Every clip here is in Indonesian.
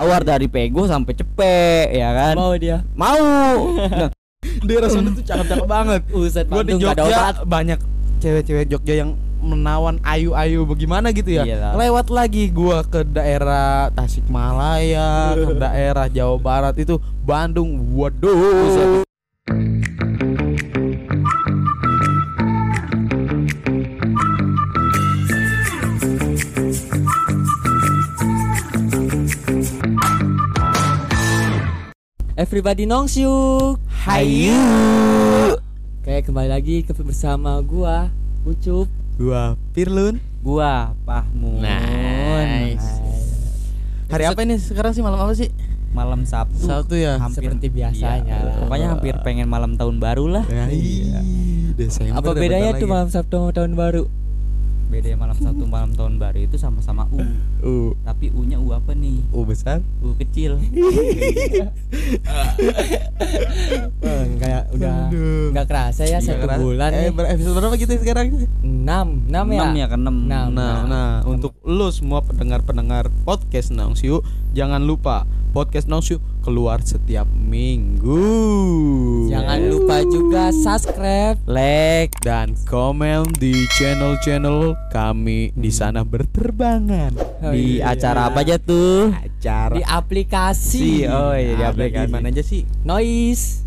Awar dari Pego sampai Cepek ya kan. Mau dia. Mau. Nah, Daerah sana tuh cakep-cakep banget. Uset Gue di Jogja banyak cewek-cewek Jogja yang menawan ayu-ayu bagaimana gitu ya. Iyalah. Lewat lagi gua ke daerah Tasikmalaya, ke daerah Jawa Barat itu Bandung. Waduh. Everybody knows you. Hayu. Kayak kembali lagi ke bersama gua Ucup. Gua Firlun. gua Pahmun. Nice. Hari apa ini sekarang sih malam apa sih? Malam Sabtu. Sabtu ya. Hampir Seperti biasanya Iya, lah. Pokoknya hampir pengen malam tahun baru lah. Ya, iya. Desember Apa bedanya tuh malam Sabtu sama tahun baru? Bedanya malam Sabtu malam tahun baru itu sama-sama U. U, Tapi U-nya U apa nih? U besar. U kecil. Eh, kayak udah nggak kerasa ya satu kerasa. bulan Eh, nih. episode berapa kita sekarang? Enam, enam ya. 6 ya ke 6. Enam. Nah, nah, untuk lu semua pendengar-pendengar podcast Nongsiu, jangan lupa podcast Nongsiu keluar setiap minggu. Jangan lupa juga subscribe. Like dan komen di channel-channel kami di sana berterbangan. Oh, di iya. acara apa aja tuh? Acara Di aplikasi. Oh iya di aplikasi. Gimana aja sih? Noise.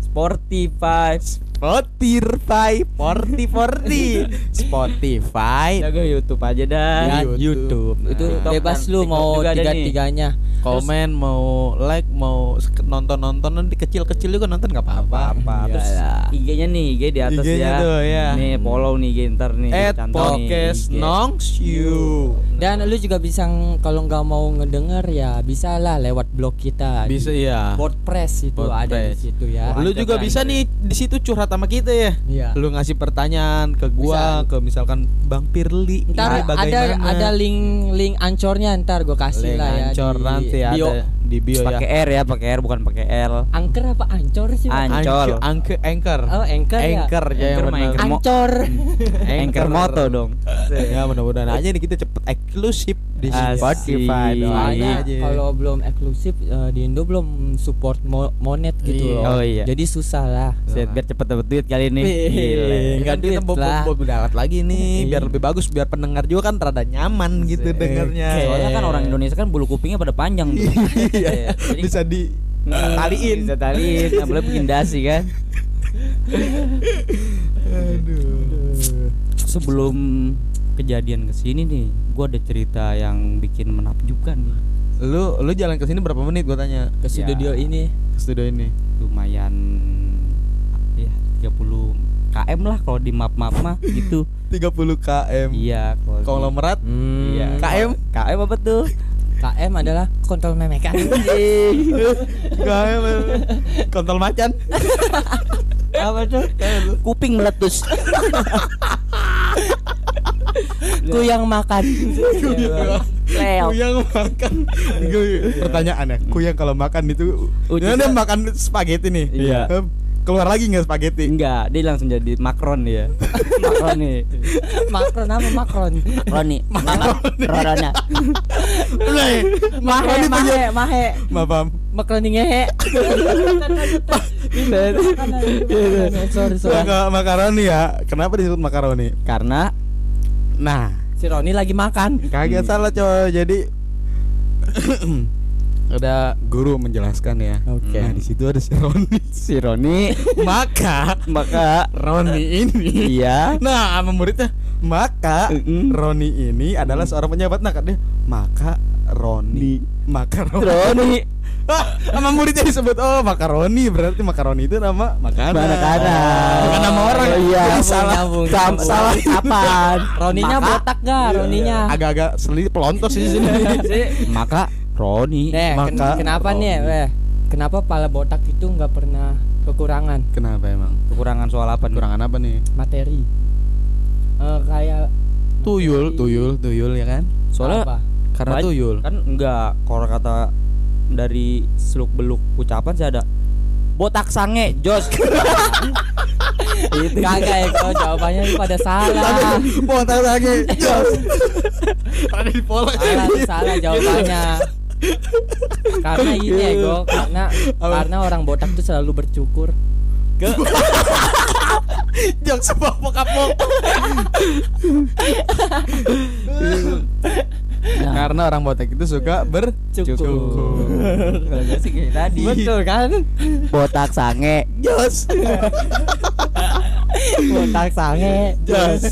Spotify. Spotify, Forty Forty, Spotify, Jaga YouTube aja dah. Ya, YouTube. Itu Nah. bebas lu TikTok mau juga ada tiga tiganya. komen mau like mau nonton nonton nanti kecil kecil juga nonton nggak apa-apa apa terus Iyalah. IG-nya nih IG di atas IG-nya ya tuh, ya. nih follow nih IG ntar nih at podcast IG. nongs you Dan lu juga bisa kalau nggak mau ngedenger ya bisa lah lewat blog kita. bisa ya WordPress itu ada di WordPress. situ ya. lu juga bisa nih di situ curhat sama kita ya Iya. lu ngasih pertanyaan ke gua ke misalkan bang Pirli Ntar ada ada link link ancornya ntar gue kasih Link lah ya ancor di nanti bio. ada di bio pakai ya R ya pakai R bukan pakai L Angker apa ancor sih? Bang? Ancol. Anchor, anchor, Oh, anchor ya. anchor ya yang Anchor Ancor. Anchor moto dong ya mudah-mudahan aja nih kita cepet eksklusif di. Spotify kalau belum eksklusif eh, di Indo belum support mo- monet gitu Iya. loh. Oh, iya. Jadi susah lah. Set biar cepet dapet duit kali ini kita duit bob lah. bob dalat lagi nih Iya. biar lebih bagus biar pendengar juga kan rada nyaman gitu Oke. dengernya soalnya kan orang Indonesia kan bulu kupingnya pada panjang tuh Iya, Jadi- bisa di Hmm, taliin. bisa taliin nggak boleh bikin dasi kan aduh sebelum kejadian ke sini nih gua ada cerita yang bikin menakjubkan nih. Lu lu jalan ke sini berapa menit gua tanya? Ke Ya. studio ini. ke studio ini. Lumayan ya 30 km lah kalau di map map mah gitu. 30 km iya kalau konglomerat? Hmm. iya. KM? KM apa tuh? KM adalah kontrol memekan. km kontol macan. Apa tuh? Kuping meletus Ku yang makan. Leo. Kuyang makan. Pertanyaan ya Kuyang kalau makan itu Uji Dia makan spaghetti nih. Iya. Keluar lagi nggak spaghetti? Enggak dia langsung jadi makron ya makron nih Makron apa makron? Roni. Rorona. Mahe, Makroni mahe, mahe. Maaf paham Makroni ngehe. Sorry, sorry. Enggak makaroni ya. Kenapa disebut makaroni karena Nah. Si Roni lagi makan. Kagak salah coy. Jadi Ada guru menjelaskan ya. Oke. Nah di situ ada si Roni. Si Roni Maka. Maka. Roni ini. Iya. Nah sama muridnya. Maka Mm-mm. Roni ini adalah seorang penjabat Nah dia Maka Roni. Maka Roni. Roni Sama muridnya disebut Oh makaroni Berarti makaroni itu nama makanan Makanan. Bukan nama orang Oh, iya. Jadi salah nyambung, nyambung. Salah kapan Roninya Maka- botak gak? Roninya. Agak-agak seli pelontos di sini maka Roni Nih, ken- Maka- kenapa nih, Roni. weh? Kenapa pala botak itu nggak pernah kekurangan Kenapa emang? kekurangan soal apa nih? Kekurangan apa nih? materi? Eh, kayak Tuyul, tuyul, tuyul ya kan? soalnya apa? Karena Baik. tuyul kan enggak kalau kata dari seluk beluk ucapan sih ada botak sange jos. Itu Kagak ya, kalau jawabannya itu pada salah. Botak lagi Jos. Ada di pola salah, salah jawabannya. karena ini ego karena karena orang botak tuh selalu bercukur. Jok sebuah kapok. Karena orang botak itu suka bercukur. Sih kayak tadi. betul kan Botak sange. Jos. botak sange Jos.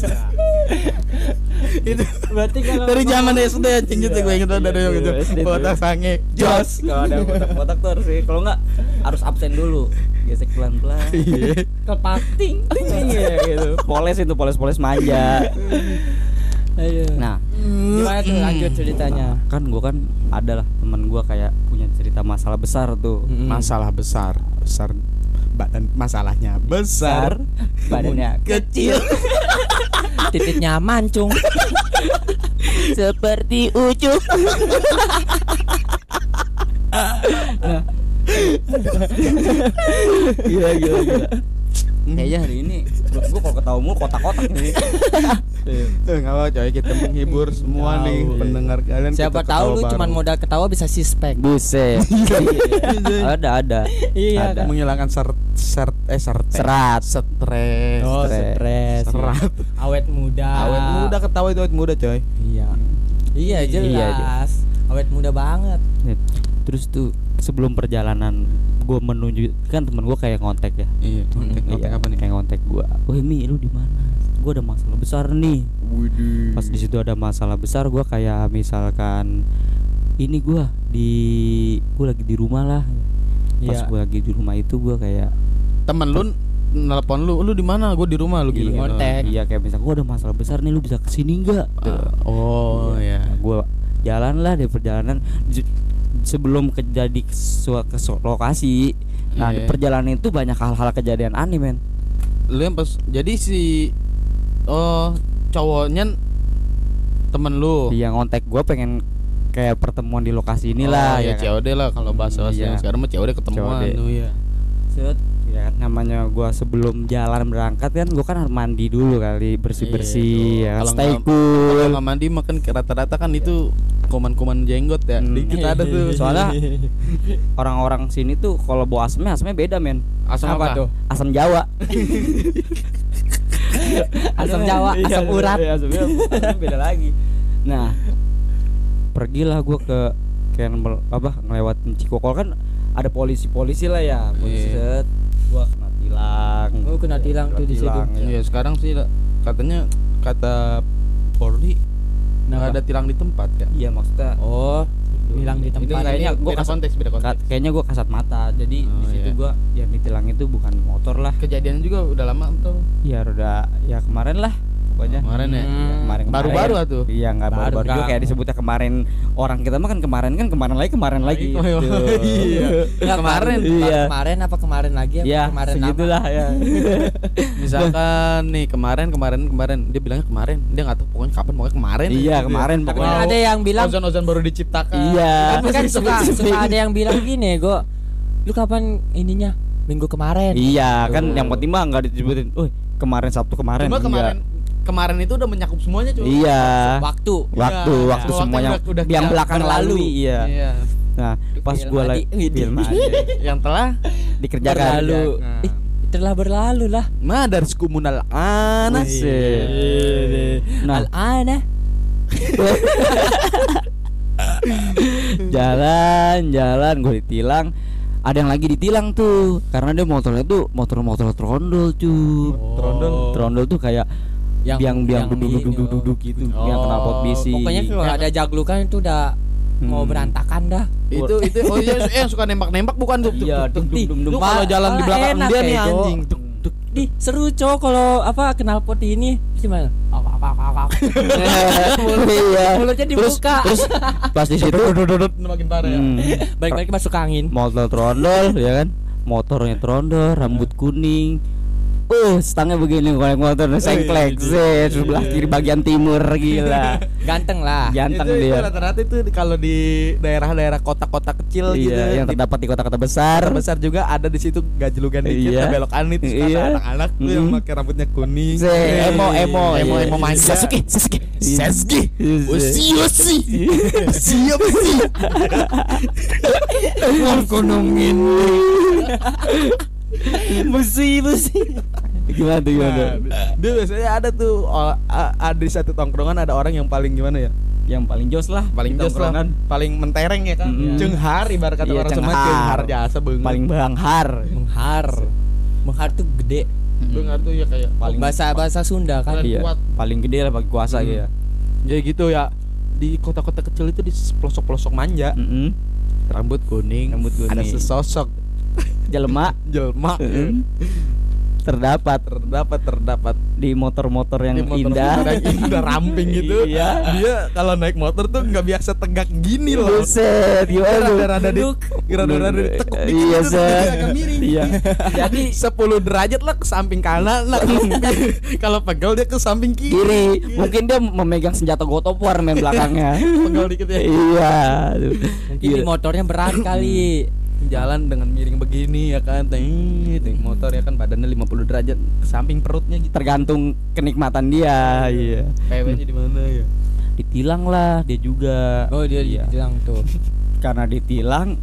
itu berarti kalau dari zaman SD anjing gitu gue inget dari gitu. Tuh. Botak sange. Jos. Kalau ada botak-botak tuh harus kalau enggak harus absen dulu. Gesek pelan-pelan. Iya. kepating Iya gitu. Poles itu poles-poles manja. Ayo Nah, gimana tuh lanjut ceritanya kan gua kan ada lah teman gua kayak punya cerita masalah besar tuh. Mm-mm. Masalah besar, besar badan masalahnya besar, Badannya kecil. titiknya mancung seperti ucup. gila gila gila. Kayaknya hari ini gua kalau ketawa mulu kotak-kotak nih. Eh, nggak apa coy, kita menghibur semua nih Tahu. pendengar kalian. siapa tahu lu cuman modal ketawa bisa sispek Buset. ada ada. Iya, Ada. menghilangkan sert sert eh sert Serat. stres oh Stres. stres serat awet muda awet muda ketawa itu awet muda coy iya iya Iya, jelas awet muda banget Terus tuh sebelum perjalanan gue menuju kan temen gue kayak ngontek ya. iya kontek Iya, apa nih Kayak ngontek gue. Wih Mi lu di mana? Gue ada masalah besar nih. Widih. Pas di situ ada masalah besar gue kayak misalkan ini gue di gue lagi di rumah lah. Pas Iya. gue lagi di rumah itu gue kayak temen lu nelpon lu lu di mana gue di rumah lu iya, gitu ngontek. Iya kayak misal gue ada masalah besar nih lu bisa ke sini nggak? Ah, oh ya gue jalan lah di perjalanan sebelum kejadi ke, ke lokasi nah di Iya. perjalanan itu banyak hal-hal kejadian aneh men lu yang pas jadi si oh cowoknya temen lu? Yang ngontek gue pengen kayak pertemuan di lokasi inilah oh, ya, ya kan? COD lah kalau bahasa Hmm, iya. sekarang mah COD ketemuan. COD. tuh ya Set, ya namanya gue sebelum jalan berangkat kan gue kan harus mandi dulu kali bersih bersih Iya, ya kan? kalau stay nggak- cool. kalau mandi makan rata-rata kan itu kuman-kuman jenggot ya. Hmm. dikit ada tuh. Soalnya orang-orang sini tuh kalau bawa asamnya asamnya beda men. Asam apa apa? tuh? Asam Jawa asam jawa Iya, asam urat. iya, asamnya, asamnya beda lagi. Nah. Pergilah gue ke kayak apa ngelewatin Cikokol. Kan ada polisi-polisi lah ya. Polisi Iya. set. Gua kena tilang. Oh, kena tilang tuh di situ. ya. Iya. Sekarang sih katanya kata Polri nggak ada tilang di tempat ya? Iya maksudnya oh hilang di itu tempat. kayaknya ini gua beda kasat- konteks beda konteks kayaknya gua kasat mata. Jadi Oh, di situ iya. gua yang ditilang itu bukan motor lah. Kejadian juga udah lama tuh ya roda ya kemarin lah pokoknya kemarin ya Hmm. kemarin baru-baru atuh iya nggak Baru, baru-baru juga nggak. kayak disebutnya kemarin orang kita mah kan kemarin kan kemarin lagi kemarin lagi Oh, iya. gitu. Iya. Nggak, Kemarin. Iya. kemarin apa kemarin lagi apa ya kemarin segitulah ya misalkan nih kemarin kemarin kemarin dia bilangnya kemarin dia nggak tahu pokoknya kapan pokoknya kemarin iya Gitu ya. kemarin Tapi pokoknya kan ada yang bilang ozon ozon baru diciptakan iya tapi kan suka suka ada yang bilang gini go lu kapan ininya minggu kemarin iya kan Tuh. yang penting mah nggak disebutin oh kemarin sabtu kemarin cuma kemarin kemarin itu udah menyakup semuanya cuy. Iya. Waktu. Waktu Iya. waktu Waktu semuanya udah- udah yang belakang lalu iya. Iya. Nah pas Film gua lagi Adi. Widih. film aja yang telah dikerjakan. Berlalu. Nah. Ih, telah berlalu lah. Madars kumunal anas nah. Al-ana jalan jalan gue ditilang. Ada yang lagi ditilang tuh karena dia motornya tuh motor-motor trondol cuy. Trondol? trondol tuh kayak Yang- biang biang yang duduk ini, duduk oh. duduk gitu. Oh, yang knalpot bisi. pokoknya kalau ada jaglukan itu udah mau Hmm. berantakan dah. Itu itu oh iya eh, yang suka nembak nembak bukan tuh iya dum kalau jalan di belakang dia nih ya, anjing. Ih, seru cowok kalau apa kenal pot ini. Gimana? iya. Mulutnya dibuka. terus pas di situ makin parah ya. Hmm, Balik-balik masuk angin. motor trondol ya kan? Motornya trondol rambut kuning Uh, stangnya begini naik motor sengklek, set, sebelah kiri bagian timur gila. Ganteng lah. Ganteng itu, itu dia. rata-rata itu kalau di daerah-daerah kota-kota kecil gitu Iya, yang di terdapat di kota-kota besar. kota besar juga ada di situ gajlugan dikit Iya. belokan itu Iya. anak-anak tuh yang pakai rambutnya kuning Se, emo, emo, emo iya. emo manja Sasuke, Sasuke. Sasuke Iya. Osi Osi Siap sih Ngomongin. Musi, musi. Gimana tuh, gimana? Nah, dia biasanya ada tuh oh, ada di satu tongkrongan ada orang yang paling gimana ya Yang paling jos lah, paling jos lah tongkrongan. paling mentereng ya kan Mm-mm. cenghar ibarat kata Iya, orang cenghar. cenghar jasa beungeut Paling banghar. Menghar. Menghar tuh gede. beungeut tuh ya kayak Paling bahasa bahasa Sunda kan. Paling Iya, kuat. paling gede lah bagi kuasa Hmm. gitu ya. ya gitu ya di kota-kota kecil itu di pelosok-pelosok manja Mm-mm. rambut kuning Rambut ada kuning. sesosok Jelema jelma Mm-mm. terdapat terdapat terdapat di motor-motor yang Di motor indah. motor yang indah ramping gitu Iya. dia kalau naik motor tuh nggak biasa tegak gini loh Buset, gimana rada-rada di rada-rada ditekuk dikit Iya, miring Iya. jadi 10 derajat lah ke samping kanan lah kalau pegel dia ke samping kiri Kiri, mungkin dia memegang senjata gotopar main belakangnya. pegel dikit ya iya. Mungkin di Gila. motornya berat kali. jalan dengan miring begini ya kan Teng, teng, motor ya kan badannya 50 derajat ke samping perutnya gitu tergantung kenikmatan dia, iya. PW-nya di mana ya Ditilang lah dia juga. Oh dia Iya. bilang tuh. Karena ditilang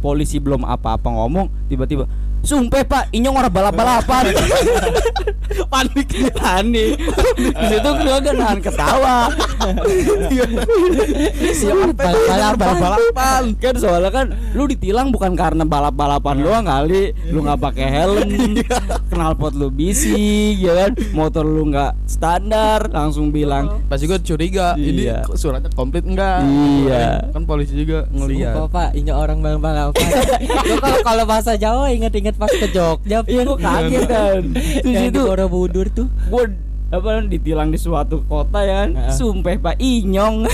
polisi belum apa-apa ngomong tiba-tiba Sumpah pak, inyong orang balap-balapan. Panik Panik Di situ gue gak nahan ketawa. Siapa Balap-balapan. balap-balapan. Kan soalnya kan Lu ditilang bukan karena balap-balapan doang kali. Lu gak pakai helm Knalpot lu bising ya kan? Motor lu gak standar Langsung bilang pasti gue curiga ini Iya. kok suratnya komplit enggak Iya. kan polisi juga ngeliat. Sumpah pak, ini orang bang balapan. Kalau bahasa Jawa inget-inget pas ke Jogja. Iya gue kaget kan Di Yang di situ Borobudur tuh. gue apa ditilang di suatu kota ya kan Heeh. sumpah pak inyong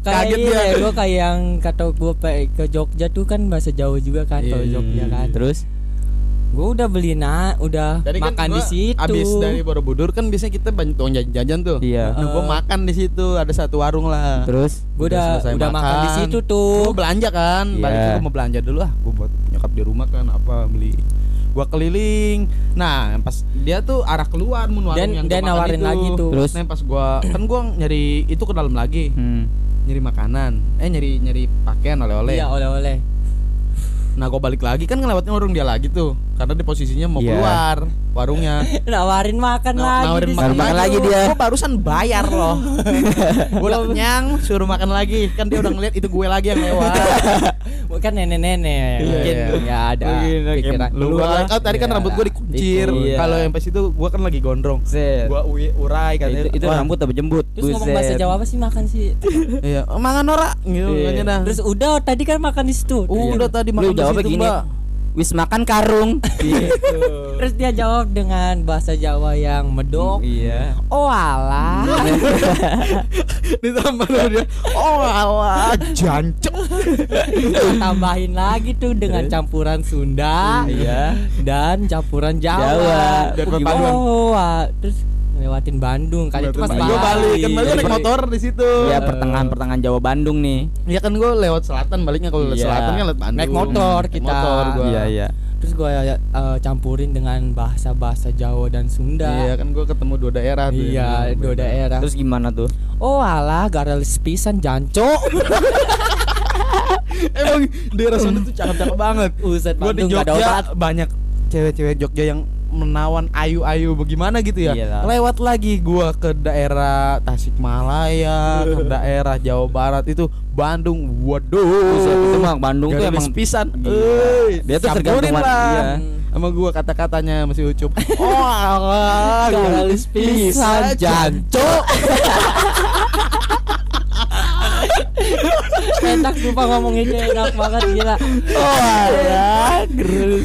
Kayak Kaget iya, dia. gue kayak yang kata gue ke Jogja tuh kan bahasa Jawa juga kan kalau Iya. Jogja kan. terus Gue udah beli na, udah Jadi kan makan di gua situ. Abis dari Borobudur kan biasanya kita banyak tuang jajan-jajan tuh. iya Nah, gua makan di situ ada satu warung lah. terus Gue udah udah makan di situ tuh. Gua belanja kan, Iya. balik tuh gua mau belanja dulu ah. Gua buat nyokap di rumah kan apa beli. Gua keliling. Nah, pas dia tuh arah keluar mun Dan- yang makan nawarin itu. lagi tuh. Terus? Nah, pas gua kan gua nyari itu ke dalam lagi. hmm. Nyari makanan. Eh nyari nyari pakaian oleh-oleh. Iya oleh-oleh. Nah, gua balik lagi kan ngelewatin warung dia lagi tuh. Karena di posisinya mau Iya. keluar warungnya. Nawarin makan Nah, lagi. nawarin makan, Makan lagi dia. Gue barusan bayar loh. gue udah kenyang, suruh makan lagi. Kan dia udah ngeliat itu gue lagi yang lewat. Bukan nenek-nenek. Iya, Mungkin iya. ya ada Mungkin, pikiran. Lu oh, tadi kan Iya. rambut gue dikuncir. Iya. Kalau yang pas itu gue kan lagi gondrong. Gue urai kan. itu, itu rambut apa jembut Terus ngomong bahasa Jawa apa sih makan sih? Iya, "Oh, mangan ora gitu Iya. Terus udah tadi kan makan di situ. Udah tadi lu makan di jawabnya gini Mbak. wis makan karung gitu Terus dia jawab dengan bahasa Jawa yang medok. iya Oh alah. Ditambah sama dia. Oh, alah, jancok. Tambahin lagi tuh dengan campuran Sunda. Iya. Dan campuran Jawa. Jawa. Dan Oh, terus lewatin Bandung kali itu pas Gue balik kan balik naik motor di situ. ya pertengahan pertengahan Jawa Bandung nih Iya kan gue lewat selatan baliknya kalau lewat Iya. selatan kan lewat Bandung. Naik motor Naik kita. Motor gua. iya iya Terus gue campurin dengan bahasa-bahasa Jawa dan Sunda. Iya kan gue ketemu dua daerah tuh. Iya, dua daerah. terus gimana tuh Oh alah, garelis pisan janco. Emang daerah sana tuh cakep-cakep banget. Uset Gue di Bandung gak ada Jogja obat. banyak cewek-cewek Jogja yang menawan ayu-ayu bagaimana gitu ya. Iyalah. Lewat lagi gua ke daerah Tasikmalaya, ke daerah Jawa Barat itu Bandung. Waduh. Buset, itu mah Bandung tuh emang pisan. Euy, Dia tuh tergantung lah. iya. Sama gua kata-katanya masih ucup. Oh, Garis pisan jancok. enak sumpah ngomonginnya enak banget gila. oh alah gerus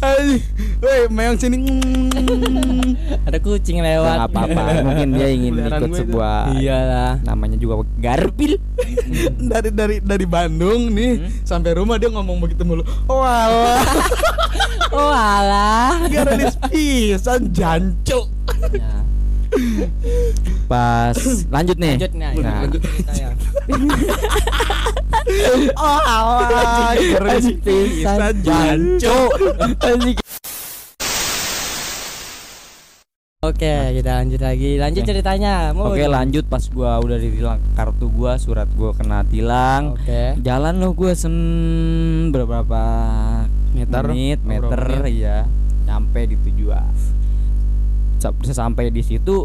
Ay, Woi, meong sini. Mm. Ada kucing nggak lewat. apa-apa mungkin dia ingin ikut sebuah Iyalah. namanya juga garpil dari dari dari Bandung nih sampai rumah dia ngomong begitu mulu. Walah, Oh alah. garis pisan jancu. Nah, Pas lanjut nih. lanjut nih. Nah. Lanjut ceritanya. Oh alah, garis pisan jancu. Oke, kita lanjut lagi. Lanjut Oke. ceritanya. Oke lanjut pas gua udah ditilang kartu gua surat gua kena tilang Oke. jalan lo gua sen beberapa Meter? menit meter menit? ya nyampe di tujuan Sa- sampai di situ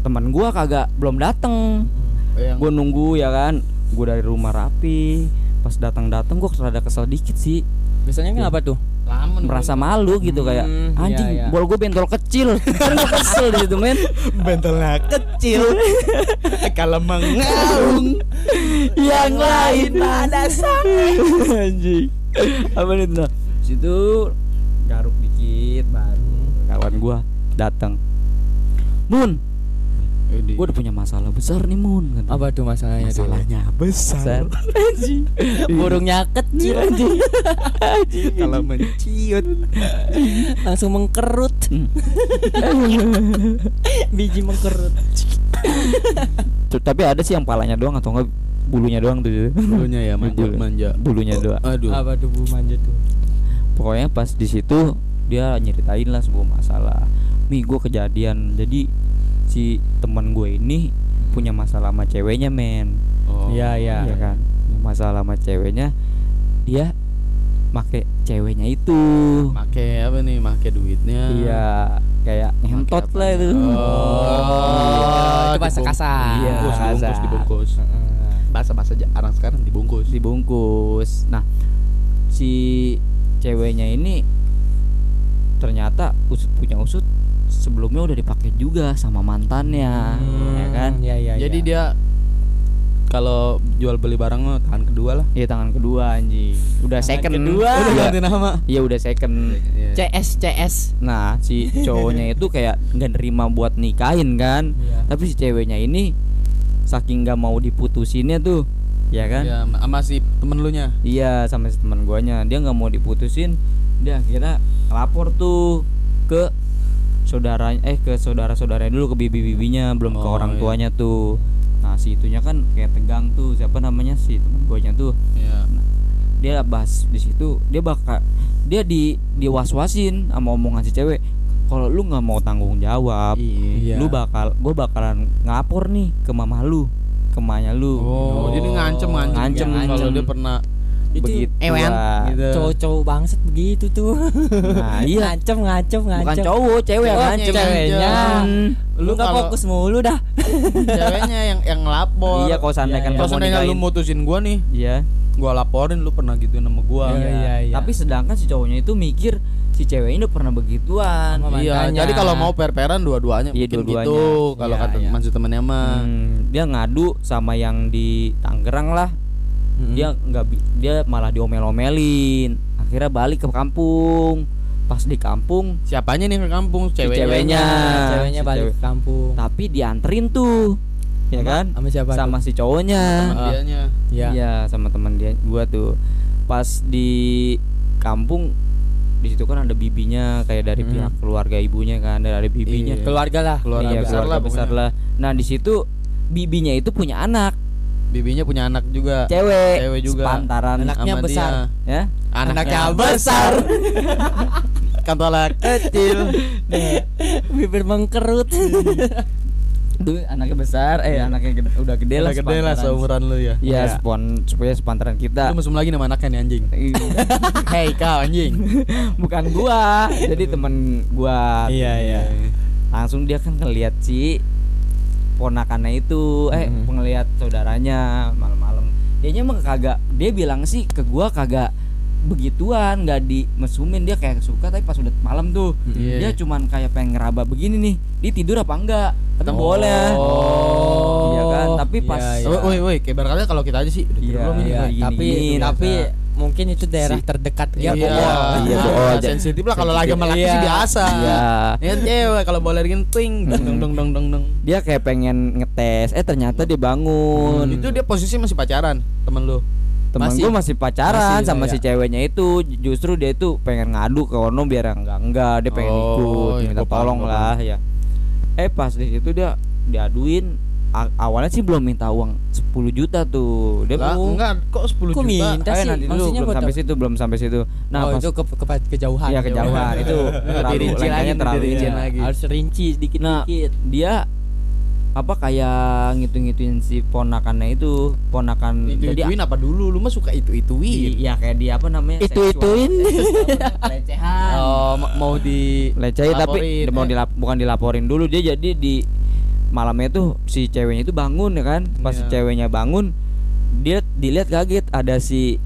teman gua kagak belum dateng. Yang gua nunggu ya kan? Gua dari rumah rapi. Pas datang datang gua rada kesel dikit sih. Biasanya kenapa tuh? lama merasa malu gitu kayak Hmm, anjing iya, iya. bol gue bentol kecil. Kan kesel di situ men. Bentolnya kecil. Kalau mengaung. Yang lain pada sange anjing. Apa nih nah situ garuk dikit baru. Kawan gua datang. Mun. Gua udah punya masalah besar nih Mun kata. Apa tuh masalahnya tuh? masalahnya besar. Anjing. Burungnya kecil anjing. kalau menciut. Langsung mengkerut. Biji mengkerut. Tapi ada sih yang palanya doang atau enggak? Bulunya doang tuh bulunya ya manja Bulu. manja. Bulunya doang. Aduh. Apa tuh bu manja tuh? pokoknya pas di situ dia nyeritain lah sebuah masalah mi gue kejadian. Jadi si teman gue ini punya masalah sama ceweknya men. Oh. Iya iya. Iya kan? Masalah sama ceweknya dia make ceweknya itu. Make apa nih? Make duitnya. Iya kayak ngentot lah itu. Oh, itu bahasa kasar. Iya, dibungkus, dibungkus. Bahasa bahasa orang sekarang dibungkus. dibungkus. Nah si ceweknya ini ternyata usut punya usut sebelumnya udah dipakai juga sama mantannya ya kan Iya iya. Jadi iya. dia kalau jual beli barang mah tangan kedua lah. Iya tangan kedua anjing udah Tangan second kedua. Udah Iya. ganti nama. iya udah second Iya. CS CS. nah si cowoknya itu kayak nggak nerima buat nikahin kan Iya. tapi si ceweknya ini saking nggak mau diputusinnya tuh ya kan Ya, sama si temen lu nya. Iya sama si teman guanya dia nggak mau diputusin dia akhirnya lapor tuh ke saudaranya eh ke saudara-saudaranya dulu ke bibi-bibinya belum ke Oh, orang iya. tuanya tuh nah si itunya kan kayak tegang tuh siapa namanya si teman guanya tuh Iya. dia bahas di situ dia bakal dia di diwaswasin sama omongan si cewek kalau lu nggak mau tanggung jawab Iya. lu bakal gue bakalan ngapor nih ke mama lu ke mamanya lu Oh, jadi ngancem ngancem. Ngancem, Kalau ngancem. dia pernah Itu begitu ewen gitu. Cowok-cowok bangset begitu tuh. nah iya ngancem ngancem ngancem. bukan cowok cewek yang Oh, ngancem ceweknya. Hmm. Lu nggak fokus mulu dah. Ceweknya yang yang lapor. iya kalau seandainya Iya, kan iya. Kalau lu mutusin gua nih, iya gua laporin lu pernah gituin sama gua. Iya, iya, iya. tapi sedangkan si cowoknya itu mikir si cewek ini udah pernah begituan Iya, jadi kalau mau per-peran dua-duanya Iya, mungkin dua-duanya. gitu. Kalau Iya, kata iya. maksud temennya mah. Hmm, dia ngadu sama yang di Tangerang lah Mm-mm. dia nggak dia malah diomel-omelin akhirnya balik ke kampung pas di kampung Siapanya nih ke kampung? Ceweknya. ceweknya. ceweknya Si balik cewek. ke kampung. tapi dianterin tuh ya Sama- kan Sama siapa? sama si cowoknya Temen Ah. dianya. Iya. Iya sama teman dia gua tuh pas di kampung di situ kan ada bibinya kayak dari Hmm. pihak keluarga ibunya kan dari ada bibinya Iya. Keluarga lah. Keluarga Iya, besar keluarga lah besar pokoknya. lah nah di situ bibinya itu punya anak Bibinya punya anak juga. cewek Cewek juga. sepantaran Anaknya besar. dia. ya Anaknya besar. Kantolak kecil. Bibir mengkerut. tuh anaknya besar eh anaknya gede- udah gede lah Udah gede lah seumuran lu ya. Iya, spon supaya sepantaran kita. Lu mesum lagi nama anaknya nih anjing. Hei kau anjing. Bukan gua, jadi temen gua. Iya, iya. Langsung dia kan ngeliat si ponakannya itu, eh Mhm. ngeliat saudaranya malam-malam. Dianya emang kagak, dia bilang sih ke gua kagak begituan, nggak dimesumin dia kayak suka tapi pas udah malam tuh Iya. dia cuman kayak pengen ngeraba begini nih, dia tidur apa enggak? Kata boleh. Oh. Iya kan, tapi Iya, pas iya. Woi, woi, woi, kayak barangkali kalau kita aja sih udah tidur Iya, belum ini? iya. Iya, gini, tapi gini, tapi biasa. Mungkin itu daerah terdekat dia Iya, pokok. Iya, Ah, bohong aja. sensitif lah kalau lagi sama laki Iya. sih biasa. Iya. Ya cewek kalau boleh lagi twing dong dong dong dong dong dong. Dia kayak pengen ngetes, eh ternyata dia bangun. Itu dia posisi masih pacaran temen lu. Temen Masih. gue masih pacaran Masih, sama ya. si ceweknya itu Justru dia itu pengen ngadu ke Ono biar enggak enggak Dia pengen Oh, ikut iya, minta tolong lah ya Eh pas di situ dia diaduin Awalnya sih belum minta uang 10 juta tuh Dia Lah, oh, enggak kok 10 Kok juta. minta eh, sih? nanti dulu Maksudnya belum sampai situ belum sampai situ Nah oh, pas itu ke, ke kejauhan. Iya kejauhan itu terlalu Dirinci lagi, terlalu dirinci ini. lagi. Harus rinci sedikit Nah dikit. dia apa kayak ngitung-ngituin si ponakannya itu ponakan Itu jadi ituin apa dulu? Lu mah suka itu ituin. Iya kayak dia apa namanya Itu ituin. pelecehan Oh, ma- mau di lecehin tapi laporin, mau eh. dilap bukan dilaporin dulu dia jadi di malamnya tuh si ceweknya itu bangun ya kan pas si Iya. ceweknya bangun dia dilihat kaget ada si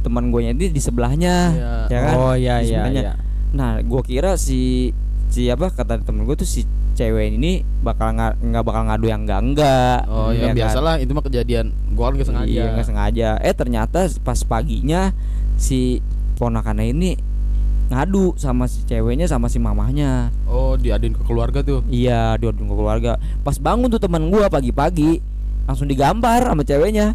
teman gue ini di sebelahnya Iya. ya kan Oh iya iya iya. nah gue kira si si apa kata temen gue tuh si cewek ini bakal nggak bakal ngadu yang enggak enggak Oh ya, kan? biasalah itu mah kejadian. Gua kan nggak sengaja. Iya nggak sengaja. Eh ternyata pas paginya si ponakannya ini ngadu sama si ceweknya sama si mamahnya. Oh, diaduin ke keluarga tuh. Iya dua ke keluarga. Pas bangun tuh teman gua pagi-pagi langsung digambar sama ceweknya.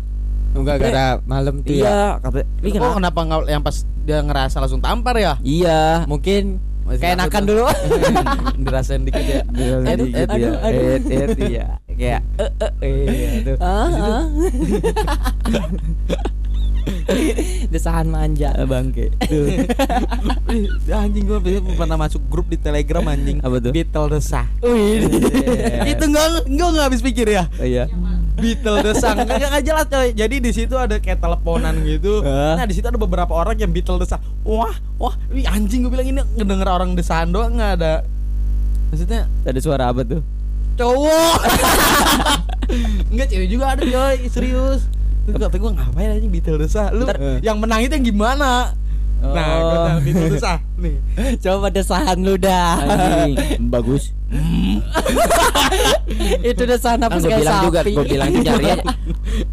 Enggak gara malam tuh ya. Iya kata ini Oh, kenapa? kenapa nggak yang pas dia ngerasa langsung tampar ya? Iya. Mungkin keenakan takut dulu. Dirasain dikit ya. Aduh, aduh, aduh, aduh. Et, et, iya. Kayak eh eh eh gitu. Ah, ah. Desahan manja. Ah, Bangke. Anjing gua pernah masuk grup di Telegram anjing. Apa tuh? Beetle desah. Wih. Itu enggak enggak enggak habis pikir ya. Iya. Beetle desah enggak enggak jelas coy. Jadi di situ ada kayak teleponan gitu. Nah, di situ ada beberapa orang yang Beetle desah. Wah, wah, wih anjing gue bilang ini ngedenger orang desahan doang enggak ada. Maksudnya Ada suara apa tuh? cowok. enggak cewek juga ada coy, serius. Terus kata gue ngapain anjing Beetle desah? Lu Ntar- yang menang itu yang gimana? Nah, gue Oh. tanya Beetle desah nih. Coba desahan lu dah. Anjing, bagus. Itu desahan apa Kan gue kayak bilang juga, sapi. gue bilang juga nyarinya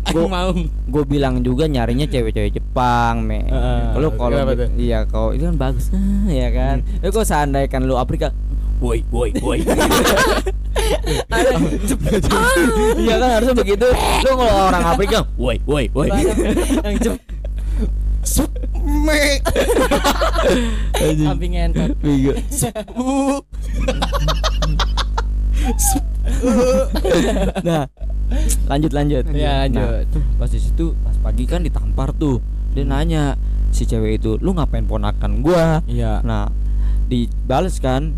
Aku mau. gue bilang juga nyarinya cewek-cewek Jepang me Heeh. kalau kalau iya kalau itu kan bagus ya kan ya kok seandainya lu Afrika woi woi woi iya kan harusnya begitu lu kalau orang Afrika woi woi woi yang jep Me. kambing entot. Bego. Uh. nah lanjut lanjut Ya, lanjut. Nah, pas di situ pas pagi kan ditampar tuh dia nanya si cewek itu lu ngapain ponakan gua Iya. Nah, dibales kan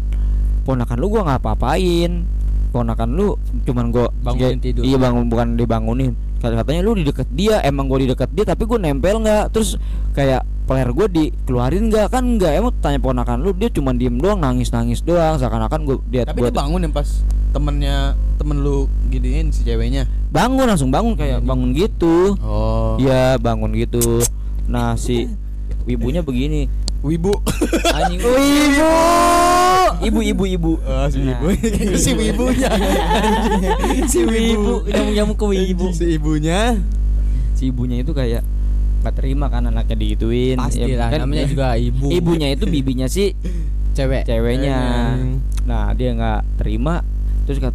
ponakan lu gua nggak apa-apain. Ponakan lu cuman gua Bangunin tidur. Iya, bangun bukan dibangunin. Kata katanya lu di deket dia, emang gua di deket dia tapi gua nempel nggak? Terus kayak player gua dikeluarin nggak? Kan nggak emang tanya ponakan lu dia cuman diem doang nangis-nangis doang seakan-akan gua dia Tapi gua dia bangun yang pas temennya temen lu giniin si ceweknya. bangun langsung bangun kayak bangun gitu. Oh. Iya, bangun gitu. Nah, si ibunya begini. Wibu. Anjing. Ibu. Ibu ibu ibu. Oh, si Nah. ibu. si wibunya. Si wibu nyamuk-nyamuk ke wibu. Si ibunya. si ibunya itu kayak nggak terima kan anaknya digituin Pasti Ya, kan namanya juga ibu. ibunya itu bibinya si cewek. ceweknya Hmm. nah dia nggak terima terus kat-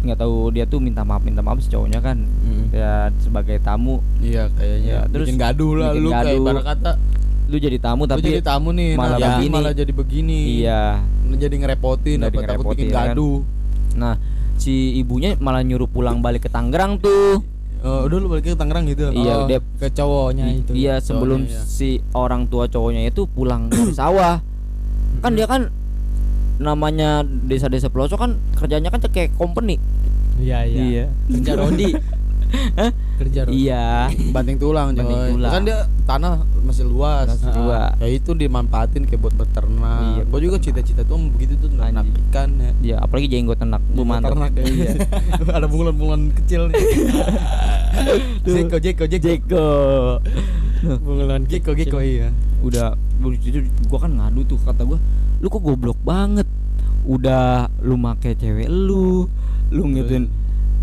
nggak tahu dia tuh minta maaf minta maaf si cowoknya kan Mm. ya sebagai tamu Iya kayaknya. Ya, terus bikin gaduh lah bikin lu kayak gaduh. ibarat kata lu jadi tamu lu tapi jadi tamu nih malah nah, begini. malah jadi begini. iya Jadi ngerepotin apa takut bikin kan. gaduh. nah si ibunya malah nyuruh pulang balik ke Tangerang tuh Oh, udah lu balik ke Tangerang gitu. Iya, Oh, dia- ke cowoknya itu. Iya sebelum Cowoknya, iya. si orang tua cowoknya itu pulang dari sawah kan dia kan namanya desa-desa pelosok kan kerjanya kan kayak company Iya iya. Kerja Rodi. Kerja Rodi. iya Banting tulang, coy. Banting tulang. Kan dia tanah masih luas. Masih Ah, luas. Ya itu dimanfaatin kayak buat beternak. Iya, Gua juga cita-cita tuh begitu tuh ternak ikan ya. ya apalagi jenggot ternak bu mantap Ternak ya, iya. Ada bunglon-bunglon kecil nih. Jeko, Jeko, Jeko. Jeko Bunglon Jeko, Jeko iya. udah itu gua kan ngadu tuh kata gua lu kok goblok banget udah lu make cewek lu lu ngituin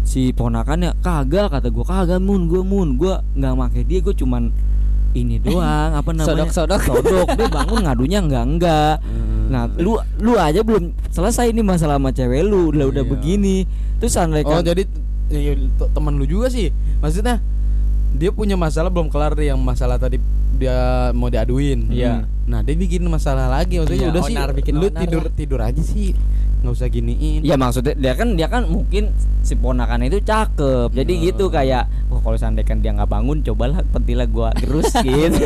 si ponakannya kagak kata gua kagak mun gua mun. Gua nggak make dia gua cuman ini doang apa namanya? Sodok-sodok. sodok dia bangun ngadunya enggak enggak nah lu lu aja belum selesai nih masalah sama cewek lu udah udah Iya. begini. Terus Oh andaikan jadi ya, t- temen lu juga sih. Maksudnya Dia punya masalah belum kelar Yang masalah tadi Dia mau diaduin. Iya. Nah dia bikin masalah lagi. Maksudnya Iya, udah sih onar, bikin Lu onar tidur lah. tidur aja sih nggak usah giniin Ya maksudnya dia kan dia kan mungkin si ponakan itu cakep. Jadi Oh. gitu kayak wah kalau seandainya kan dia nggak bangun cobalah petilah gua gerus gitu.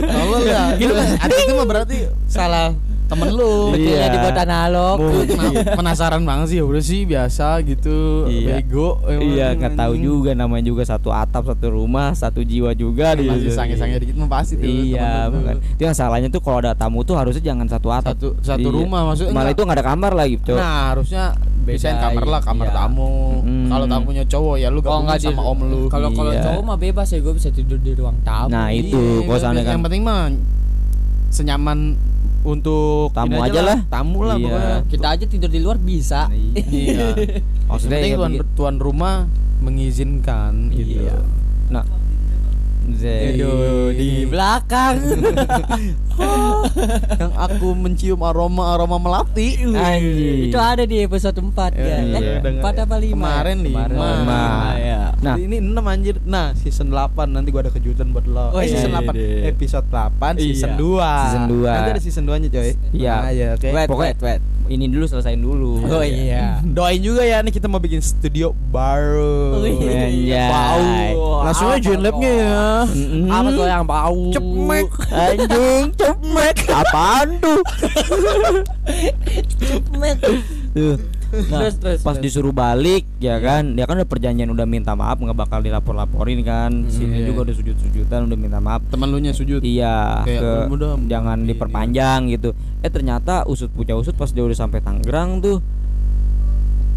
Tolol lah Gitu kan Ada itu mah berarti Salah temen lu Iya. Betulnya dibuat analog. Lu kena- penasaran banget sih udah sih biasa gitu Iya. bego emang, iya nggak tahu anjing. juga namanya juga satu atap satu rumah satu jiwa juga di masih sange-sange dikit mah pasti tuh Iya, bukan. Itu yang salahnya tuh kalau ada tamu tuh harusnya jangan satu atap. satu satu Iya. rumah maksudnya Malah enggak- itu nggak ada kamar lagi, Cok. Nah harusnya Bisain kamar lah kamar iya. tamu Hmm. Kalau tamunya cowok ya lu Kalau di- sama om lu Kalau kalau Iya. cowok mah bebas ya gue bisa tidur di ruang tamu. Nah, Iya, itu kalau seandainya Yang kan penting mah Senyaman untuk Tamu aja lah. Tamu lah Iya. pokoknya kita aja tidur di luar bisa. Iya maksudnya Yang penting ya tuan, tuan rumah mengizinkan gitu Iya. Nah. Aduh, di belakang. Yang aku mencium aroma aroma melati. Itu ada di episode 4 ya. Iya, Eh, iya. empat apa 5? Kemarin lima. Lima. ya. Nah, ini 6 anjir. Nah, season 8 nanti gua ada kejutan buat lo. Oh, eh, iya, season iya, 8 iya. episode 8 season Iya. 2. Season dua. Nanti ada season 2-nya, coy. Iya. Nah, ya, oke. Wet, Pokoknya- wet, wet. ini dulu selesain dulu. Oh iya. Doain juga ya nih kita mau bikin studio baru. Oh, iya. Bau. Langsung aja join labnya ya. Mm-mm. Apa tuh yang bau? Cemek. Anjing, cemek. Apaan tuh? Cemek. Tuh. Nah, Terus, terus, pas terus. disuruh balik ya kan, dia kan udah perjanjian udah minta maaf nggak bakal dilapor-laporin kan. Sini iya. juga udah sujud-sujudan udah minta maaf. Temen lu nya sujud. Iya, Kayak, ke "Oh, udah, jangan ini." diperpanjang gitu. Eh ternyata usut punya usut pas dia udah sampai Tangerang tuh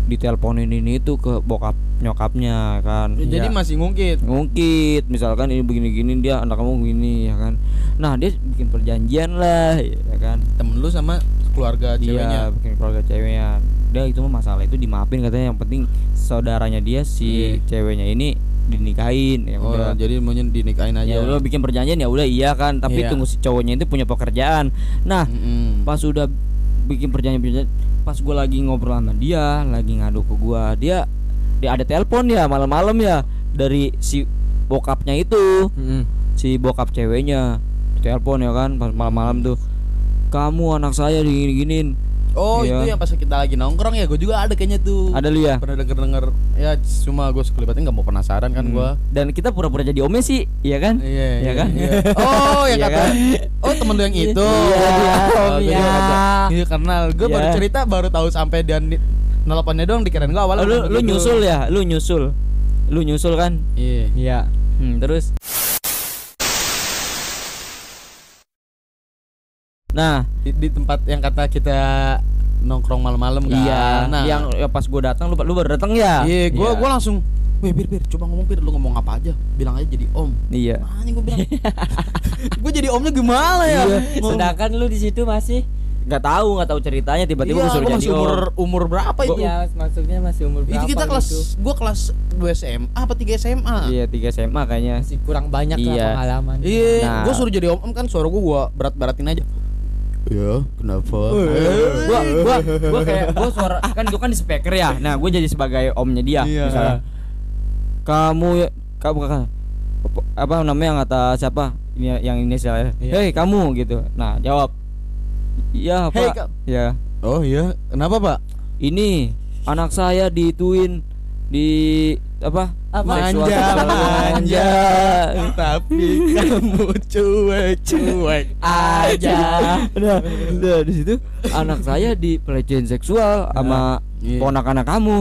diteleponin ini itu ke bokap nyokapnya kan. Ya, Jadi Iya. masih ngungkit. ngungkit misalkan ini begini-gini dia anak kamu begini ya kan. Nah, dia bikin perjanjian lah ya kan. Temen lu sama keluarga ceweknya. Iya, bikin keluarga ceweknya. Dia itu mah masalah itu dimaafin katanya yang penting saudaranya dia si ceweknya ini dinikahin ya. Oh, udah. jadi maunya dinikahin aja. Ya udah bikin perjanjian ya udah iya kan, tapi Iya. tunggu si cowoknya itu punya pekerjaan. Nah, Mm-mm. pas udah bikin perjanjian, perjanjian pas gua lagi ngobrol sama dia, lagi ngadu ke gua, dia dia ada telepon ya malam-malam ya dari si bokapnya itu, si bokap ceweknya telepon ya kan pas malam-malam tuh. Kamu anak saya digini-giniin. Oh Iya. itu yang pas kita lagi nongkrong ya gue juga ada kayaknya tuh Ada lu ya? Pernah denger denger Ya cuma gue sekelibatnya nggak mau penasaran kan Hmm. gue Dan kita pura-pura jadi omnya sih, iya kan? Iya Iya kan? Oh ya Iya kata kan? Oh temen lu yang itu Iya, dia, Oh, ya. kata, Iya kenal Gue baru Iya. cerita baru tahu sampai dia Nelponnya doang dikirain gue awalnya Oh, lu bukan lu begitu. nyusul ya? Lu nyusul. Lu nyusul kan? Iya Iya. Hmm, terus Nah, di, di tempat yang kata kita nongkrong malam-malam kan iya, Nah yang ya pas gua datang lu lu baru datang ya? Iya gue Iya. gua langsung Weh Bir Bir coba ngomong Bir Lu ngomong apa aja Bilang aja jadi om Iya. Makanya gue bilang Gue jadi omnya gimana ya Ngomong- Sedangkan lu di situ masih Nggak tahu, nggak tahu ceritanya tiba-tiba iya, gua suruh jadi umur om. umur berapa itu? Iya, maksudnya masih umur Itu berapa kita kelas gitu. gua kelas 2 SMA apa 3 SMA? Iya, 3 SMA kayaknya. Masih kurang banyak Iya. lah pengalaman. Iya, Nah. gua suruh jadi om kan suara gua gua berat-beratin aja. Ya, kenapa? gua gua gua kayak gua suara kan gua kan di speaker ya. Nah, gua jadi sebagai omnya dia Iya. misalnya. Kamu ya- kamu kakak apa namanya kata siapa? Ini yang ini saya. Iya. Hei, kamu gitu. Nah, jawab. Iya, Hei, Pak. Kak. Ya. Oh iya, kenapa, Pak? Ini anak saya dituin di apa? Apa? Manja, manja. Tapi kamu cuek-cuek Aja. Nah, nah, di situ anak saya di pelecehan seksual sama Iya. ponakan kamu.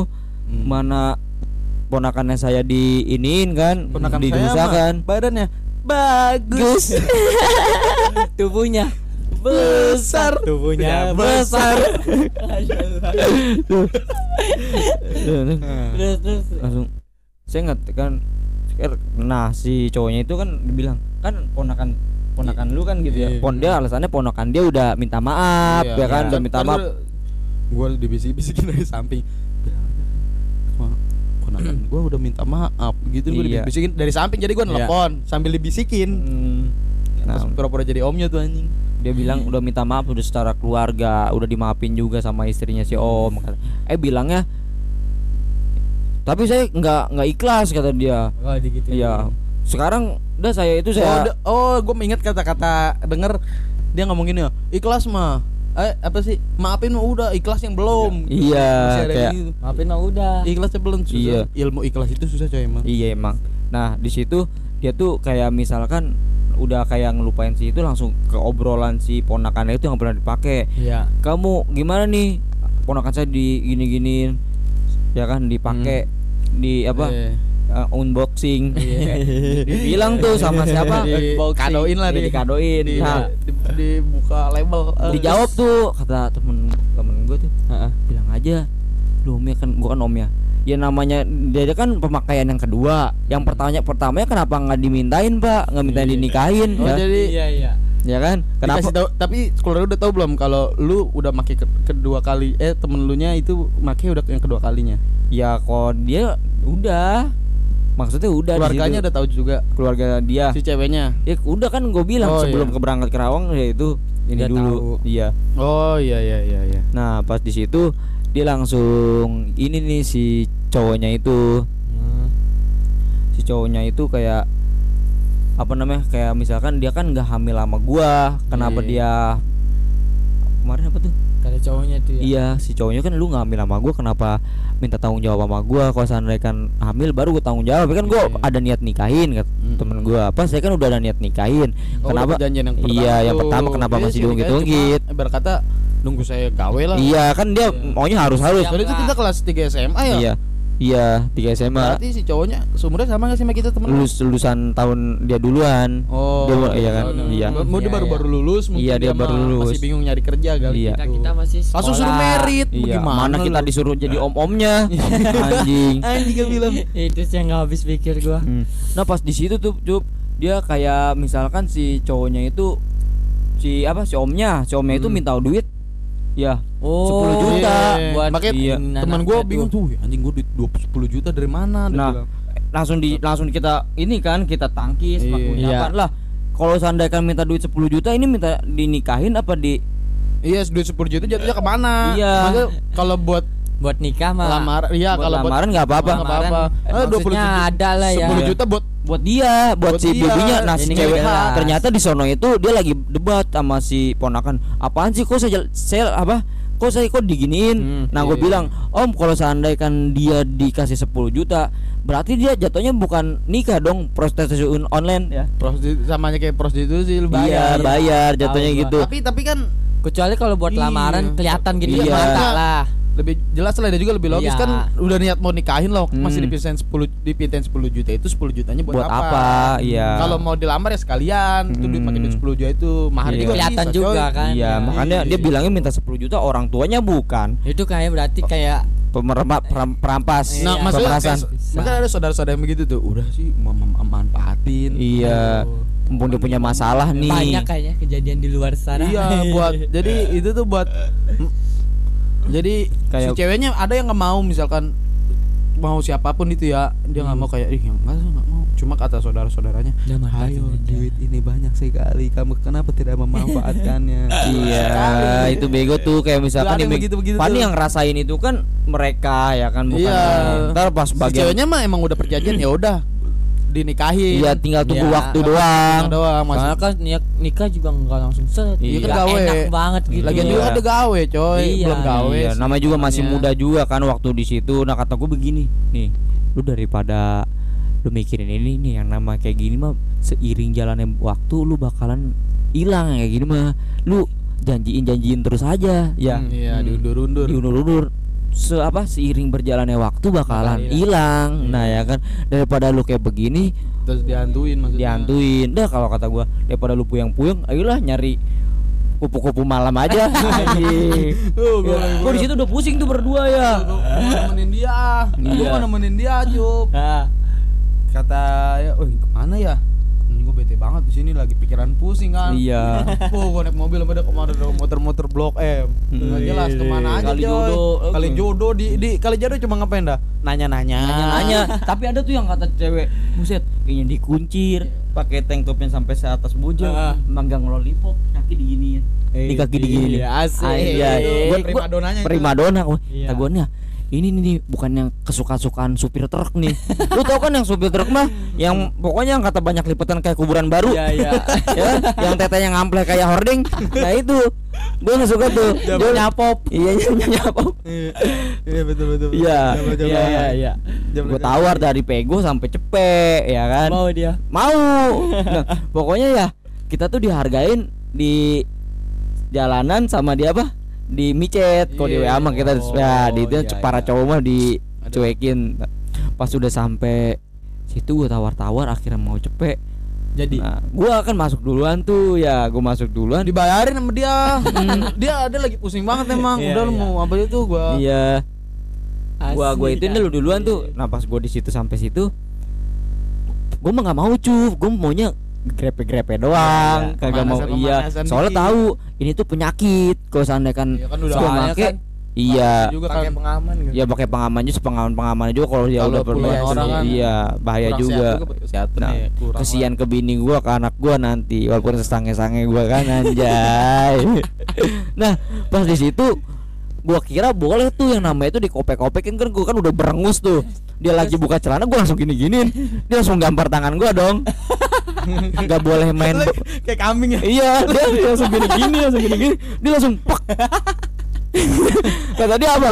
Hmm. Mana ponakannya saya diiniin kan? Ponakan saya didusakan. mah badannya bagus. Tubuhnya besar tubuhnya besar. Terus terus langsung saya nggak kan nah si cowoknya itu kan dibilang kan ponakan ponakan lu kan gitu ya Iya. pon dia alasannya ponakan dia udah minta maaf ya kan udah minta maaf Gue dibisik-bisikin dari samping. Bilang aja, "Wah, keponakan gue udah minta maaf gitu gue Iya. dibisikin dari samping jadi gue Iya. nelpon sambil dibisikin Hmm. Terus Nah, pura-pura jadi omnya tuh anjing. Dia bilang udah minta maaf udah secara keluarga udah dimaafin juga sama istrinya si om Kata- eh bilangnya tapi saya nggak nggak ikhlas kata dia. Oh, gitu. iya. Sekarang udah saya itu oh, saya udah- oh gue inget kata-kata denger dia ngomong gini ya ikhlas mah. Eh apa sih? Maafin mah udah ikhlas yang belum. Iya, ada kayak- gitu. Maafin mah udah. ikhlasnya belum. Susah. Iya. ilmu ikhlas itu susah coy emang. Iya emang. Nah di situ dia tuh kayak misalkan udah kayak ngelupain si itu langsung ke obrolan si ponakannya itu yang pernah dipakai. Iya. kamu gimana nih? Ponakan saya di gini-giniin ya kan? Dipakai di apa? Eh. uh, unboxing. Iya. bilang tuh sama siapa? Di- kadoin lah Iya, di- di, nah. di- dibuka label. Eh, dijawab tuh kata temen temen gue tuh. Heeh. bilang aja lu omnya kan gua kan omnya ya namanya dia kan pemakaian yang kedua. Yang pertanyaan pertamanya kenapa nggak dimintain pak? Nggak minta dinikahin Oh, ya? jadi Iya, iya. ya kan? Kenapa? Dikasih tahu, tapi keluarga udah tahu belum kalau lu udah make ke- kedua kali eh temen lu nya itu make udah yang kedua kalinya? Ya kok dia udah. Maksudnya udah keluarganya udah tahu juga? Keluarga dia. Si ceweknya? Ya udah kan gue bilang Oh, sebelum iya. keberangkat ke Rawang ya itu ini Dia dulu. tahu. iya. Oh iya iya iya iya. Nah pas di situ dia langsung ini nih si cowoknya itu Hmm. si cowoknya itu kayak apa namanya kayak misalkan dia kan nggak hamil sama gua kenapa Iya. dia kemarin apa tuh Kata cowoknya tuh ya. iya si cowoknya kan lu nggak hamil sama gua kenapa minta tanggung jawab sama gua kalau seandainya kan hamil baru gua tanggung jawab kan gua Iya. ada niat nikahin kata Mm. temen gua apa saya kan udah ada niat nikahin Oh, kenapa udah perjanjian yang pertama iya yang tuh. pertama kenapa Iya masih diunggit-unggit cuma Ibarat kata nunggu saya gawe lah iya kan dia Iya. maunya harus harus Siap Tadi itu kita kelas 3 SMA ya iya iya tiga SMA berarti si cowoknya seumurnya sama gak sih sama kita temen lu? lulus lulusan tahun dia duluan Oh, Dia- iya kan, tahun- iya. Mau dia Iya, baru-baru iya. lulus, mungkin Iya, dia mah baru lulus. Masih bingung nyari kerja kali. Iya. Kita gitu. kita masih Langsung suruh sekolah. merit, Iya, gimana mana kita lu? disuruh jadi om-omnya anjing. Anjing gak bilang. Itu sih yang nggak habis pikir gua. Hmm. Nah pas di situ tuh Cup, dia kayak misalkan si cowoknya itu si apa si omnya, si omnya itu Hmm. minta duit, ya Oh, 10 juta Iya. buat Makanya Iya. teman tuh. bingung tuh, "Wih, anjing gua duit 20 10 juta dari mana? Dia Nah, bilang. langsung di langsung kita ini kan kita tangkis Iya. ucapan lah. Kalau seandainya kan minta duit 10 juta ini minta dinikahin apa di Iya, duit 10 juta jatuhnya ke mana? Iya. Maksudnya kalau buat buat nikah mah lamar, iya buat kalau buat lamaran nggak apa-apa. nggak apa-apa. Lamaran, Eh, 20 maksudnya juta. ada lah ya. 10 juta buat buat dia, buat, Buat si dia. babynya. Nah, si cewek ternyata di sono itu dia lagi debat sama si ponakan. Apaan sih kok saya saya apa? Kok saya kok diginiin? Hmm, nah, gue iya. bilang, "Om, kalau seandainya kan dia dikasih 10 juta, berarti dia jatuhnya bukan nikah dong, prostitusi on- online ya." prostitusi samanya kayak prostitusi lu Bayar, bayar. bayar jatuhnya gitu. Tapi tapi kan kecuali kalau buat Iya. lamaran kelihatan gitu Iya. ya mata lah. Lebih jelas lah dan juga lebih logis Iya. kan udah niat mau nikahin loh masih Hmm. dipintain 10 dipintain 10 juta itu 10 jutanya buat, Buat apa? Iya. Kalau mau dilamar ya sekalian itu duit Hmm. pakai duit 10 juta itu mahar Iya. juga Kelihatan bisa, juga coy. kan. Iya, Nah, makanya iya. dia bilangnya minta 10 juta orang tuanya bukan Itu kayak berarti kayak pemerempat peram- perampas Nah, Iya. maksudnya pemerasan. kayak- makanya ada saudara-saudara yang begitu tuh udah sih mau mem- manfaatin Iya. Mumpung dia punya masalah nih. banyak kayaknya kejadian di luar sana. Iya buat jadi itu tuh buat jadi Kayak- si ceweknya ada yang nggak mau misalkan mau siapa pun itu ya dia nggak mau kayak ih nggak nggak mau cuma kata saudara-saudaranya Udah manfaatin ayo aja." duit ini banyak sekali kamu kenapa tidak memanfaatkannya Iya, Sekali. itu bego tuh kayak misalkan yang yang begitu-begitu Pan tuh. yang ngerasain itu kan mereka ya kan bukan Iya. ntar pas si bagian ceweknya mah emang udah perjanjian ya udah dinikahin Iya tinggal tunggu Iya. waktu doang. doang masih Soalnya kan niat nikah juga nggak langsung set. Iya, kan gawe. Enak banget gitu. Lagian Iya. juga ada gawe coy Iya. belum gawe Iya, namanya juga masih muda juga kan waktu di situ. Nah kata gue begini, nih, lu daripada lu mikirin ini nih yang nama kayak gini mah seiring jalannya waktu lu bakalan hilang kayak gini mah. Lu janjiin janjiin terus aja, ya. Hmm. iya diundur-undur diundur-undur se apa seiring berjalannya waktu bakalan Bakal hilang. Nah ya kan? Daripada lu kayak begini terus dihantuin maksudnya. dihantuin. Dah kalau kata gua daripada lu puyeng-puyeng ayolah nyari kupu-kupu malam aja. Anjing Oh, gua- Ya, gua- gua di situ udah pusing tuh berdua ya. Gua nemenin dia. Gua Iya. nemenin dia Cup Nah, Kata ya Oh ke mana ya bete banget di sini lagi pikiran pusing kan. Iya. Oh, gua naik mobil sama ada ke mana motor-motor blok M. Nggak Hmm. jelas ke mana aja Kali jodoh. Kali jodoh di di kali jodoh cuma ngapain dah? Nanya-nanya. Nanya-nanya, tapi ada tuh yang kata cewek, buset, ingin dikuncir, pakai tank top yang sampai se atas bujang, Ah. manggang lollipop, kaki diginiin. Di kaki diginiin. Iya, asik. Iya. Primadonanya itu. Primadona, oh, Iya. tagonnya ini nih, bukan yang kesukaan-sukaan supir truk nih. Lu tau kan yang supir truk mah yang pokoknya yang kata banyak lipetan kayak kuburan baru. Iya, iya. ya, yang tetenya ngampleh kayak hording. Nah itu. Gue gak suka tuh. Dia nyapop. Iya, iya nyapop. Iya, iya betul betul. Iya. Iya, iya, iya. Gue tawar dari pego sampai cepet ya kan. Mau dia. Mau. Nah, pokoknya ya kita tuh dihargain di jalanan sama dia apa? Di micet. Kalau di Iya. WA mah kita Oh, ya di itu iya, para iya. cowok mah dicuekin. Pas udah sampai situ gue tawar-tawar akhirnya mau cepet. Jadi Nah, gua akan masuk duluan tuh ya, gua masuk duluan. dibayarin sama dia. dia ada lagi pusing banget emang. Iya, Udah lu iya. mau apa itu gua. Iya. Gua gua Asik, itu dulu duluan asik. tuh. Nah, pas gua di situ sampai situ gua mah nggak mau cuy, gua maunya grepe-grepe doang, Iya, kagak mau iya. Soalnya dikit. tahu ini tuh penyakit. Kalau seandainya kan Iya kan udah kan iya. juga Pakai kan pengaman gitu. Ya pakai pengaman juga pengaman-pengaman juga kalau dia udah bermain orang kan iya bahaya kurang juga. Nah, ya, kurang kesian ke bini gua ke anak gua nanti walaupun sesange-sange gua kan anjay. nah, pas di situ gua kira boleh tuh yang namanya itu dikopek-kopekin kan gua kan udah berengus tuh. Dia lagi buka celana gua langsung gini-giniin. Dia langsung gampar tangan gua dong. Gak boleh main kayak kambing ya. Iya, dia, dia langsung gini-gini, langsung gini-gini. Dia langsung pak. Kata dia apa?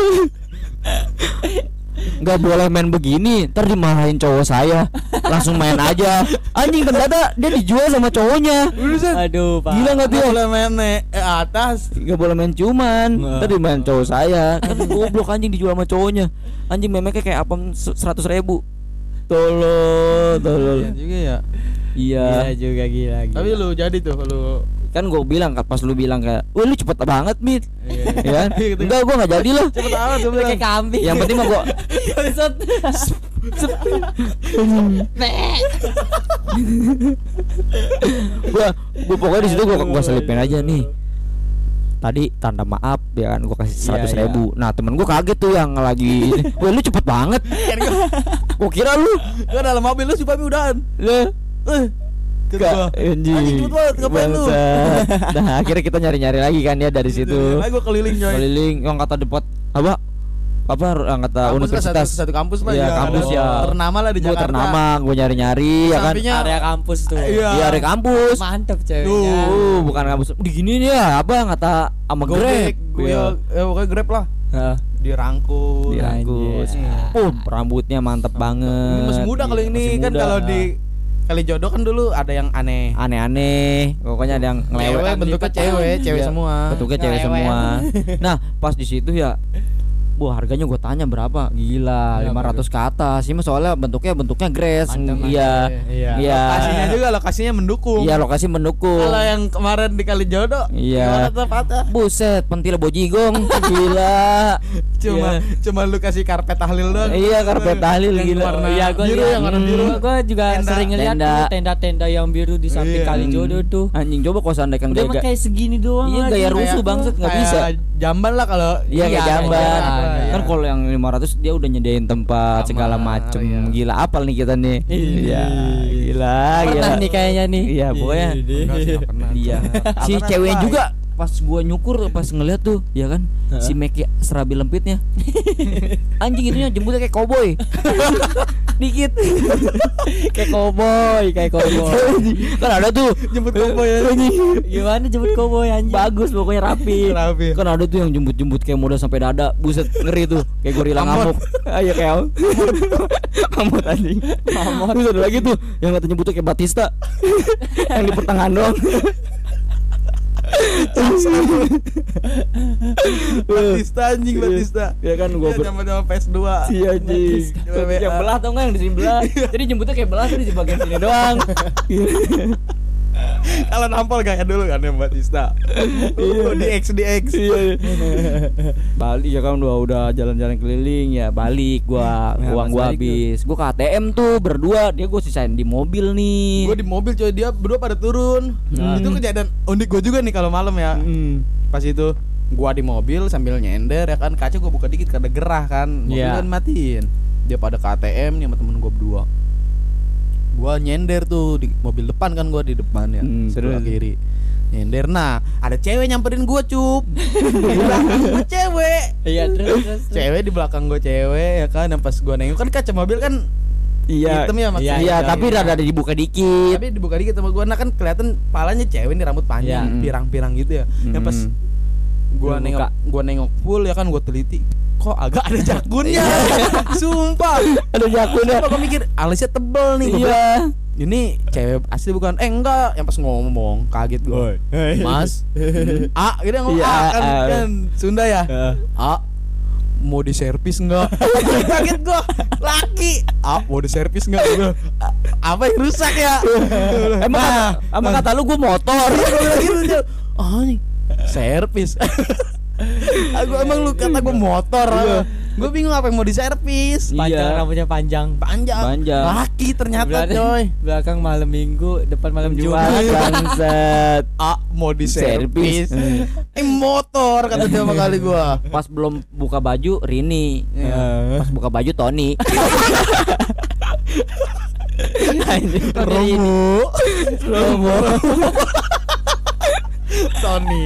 Gak boleh main begini, ntar dimarahin cowok saya. Langsung main aja. Anjing ternyata dia dijual sama cowoknya. Aduh, Pak. Gila nggak? Nggak boleh main eh, atas. Gak boleh main cuman, ntar dimain cowok saya. Kan goblok anjing dijual sama cowoknya. Anjing memeknya kayak apa seratus ribu. Tolol, tolol. Iya juga ya. Iya. Gila juga gila. gila. Tapi lu jadi tuh lu Kan gue bilang pas lu bilang kayak, "Wah, lu cepet banget, Mit." Iya. ya. Enggak, gua enggak jadi lah. cepet amat tuh Udah bilang. kayak kambing. Yang penting mah gua Bangsat. gua gua pokoknya di situ gua gua selipin aja nih. Tadi tanda maaf ya kan gua kasih Iya, seratus iya. ribu. Nah temen gua kaget tuh yang lagi ini. Wah lu cepet banget. Kan gua, Gua kira lu gua dalam mobil lu si Pami udahan. Eh. Gak, gua, anjing. Ngapain lu? Nah akhirnya kita nyari-nyari lagi kan ya dari situ Lah gua keliling coy. Keliling yang kata depot apa? Apa yang kata Kampus universitas satu, satu kampus lah Iya, ya. kampus ya. Ternama lah di Gua Jakarta. ternama, gua nyari-nyari ya kan Area kampus tuh. Iya. Iya ada kampus Mantep ceweknya. Tuh, bukan kampus. Di gini nih ya, apa kata sama Grab. Gojek, Iya. ya pokoknya Grab lah. Dirangkul. Dirangkus. Anjir. Oh, rambutnya mantep banget. Ini masih muda kalau Iya, ini masih kan kalau di kali jodoh kan dulu ada yang aneh. aneh-aneh. Pokoknya ada yang ngelewet. Cewek bentuknya cewek, cewek Iya, semua. Bentuknya cewek semua. Nah, pas di situ ya Bu harganya gue tanya berapa? Gila, Berapa 500 ke atas. Sih mah soalnya bentuknya bentuknya grass. Iya. iya. Iya. Lokasinya juga lokasinya mendukung. Iya, lokasi mendukung. Kalau yang kemarin di kali jodoh, Iya. patah? Buset, pentil bojigong. Gila. Cuma Iya. cuma lu kasih karpet tahlil doang. Iya, karpet tahlil Yang gila. warna Iya, gua biru yang warna Hmm. biru. Gua, gua juga Tenda. sering ngeliat tenda-tenda yang biru di samping Iya. kali jodoh tuh. Anjing coba kalau seandainya kan gaya kayak segini doang Iya, gaya rusuh bangsat nggak bisa. Jamban lah kalau Iya kayak Iya, jamban. Iya, Kan iya. kalau yang 500 dia udah nyediain tempat Kamar, segala macem. iya. Gila apal nih kita nih. Iya. Gila, Pernah gila. nih kayaknya nih. Iya, pokoknya pernah. Iya. si namanya? juga pas gua nyukur pas ngeliat tuh, ya kan? Si Meki serabi lempitnya. Anjing itunya jemputnya kayak koboi. Dikit. kayak cowboy, kayak cowboy. kan ada tuh Jemput koboi ya. Gimana jemput cowboy anjing? Bagus pokoknya rapi. Rapi. Kan ada tuh yang jemput-jemput kayak modal sampai dada. Buset ngeri tuh. Kayak gorila ngamuk. Ayo kayak am- Amot anjing. Amot. Terus ada lagi tuh yang kata nyebutnya kayak Batista. yang di pertengahan doang. Batista anjing Batista. Ya kan gua ber- Zaman zaman PS2. Si anjing. Yang belah tau nggak yang di sini belah. Jadi jemputnya kayak belah tuh di bagian sini doang. Kalau nampol kayak dulu kan yang Batista. Uh, di X di X. Iya. balik ya kan udah udah jalan-jalan keliling ya balik gua Nah, uang gua habis gua ke ATM tuh berdua dia gua sisain di mobil nih Gue di mobil coy dia berdua pada turun. Hmm. Itu kejadian unik gue juga nih kalau malam ya. Hmm. Pas itu gua di mobil sambil nyender ya kan kaca gua buka dikit karena gerah kan. Mobil Iya. kan matiin. Dia pada ke ATM nih sama temen gua berdua. Gua nyender tuh di mobil depan kan gua di depan ya, Hmm, sebelah kiri. Nyender nah, ada cewek nyamperin gua cup. Di belakang gua cewek. Iya terus terus. terus. Cewek di belakang gua cewek ya kan, yang pas gua nengok kan kaca mobil kan iya hitam ya maksudnya. iya iya, tapi iya. rada dibuka dikit tapi dibuka dikit sama gua nah kan kelihatan palanya cewek nih rambut panjang Iya. pirang-pirang gitu ya yang pas Mm. gua nengok gua nengok full ya kan gua teliti kok agak ada jakunnya. Sumpah. Ada jakunnya. Sumpah gua mikir alisnya tebel nih gua iya. ini cewek asli bukan? Eh enggak. Yang pas ngomong kaget gua. Mas. A gitu yang ngomong Iya, A kan, A. kan. Sunda ya? A mau diservis enggak? Kaget gua. Laki. A mau diservis enggak? Gua, "A- apa yang rusak ya? Emang kata, emang kata lu gua motor. Iya gue gitu. Oh nih Servis Aku emang lu kata gue motor Gue bingung apa yang mau diservis Panjang Iya. rambutnya panjang. Panjang Panjang. Laki ternyata Berarti coy belakang malam minggu, depan malam Jumat Jumat. bangsat A mau diservis Servis. Eh motor kata dia sama kali gue pas belum buka baju Rini Iya. pas buka baju Tony. Romo Romo Tony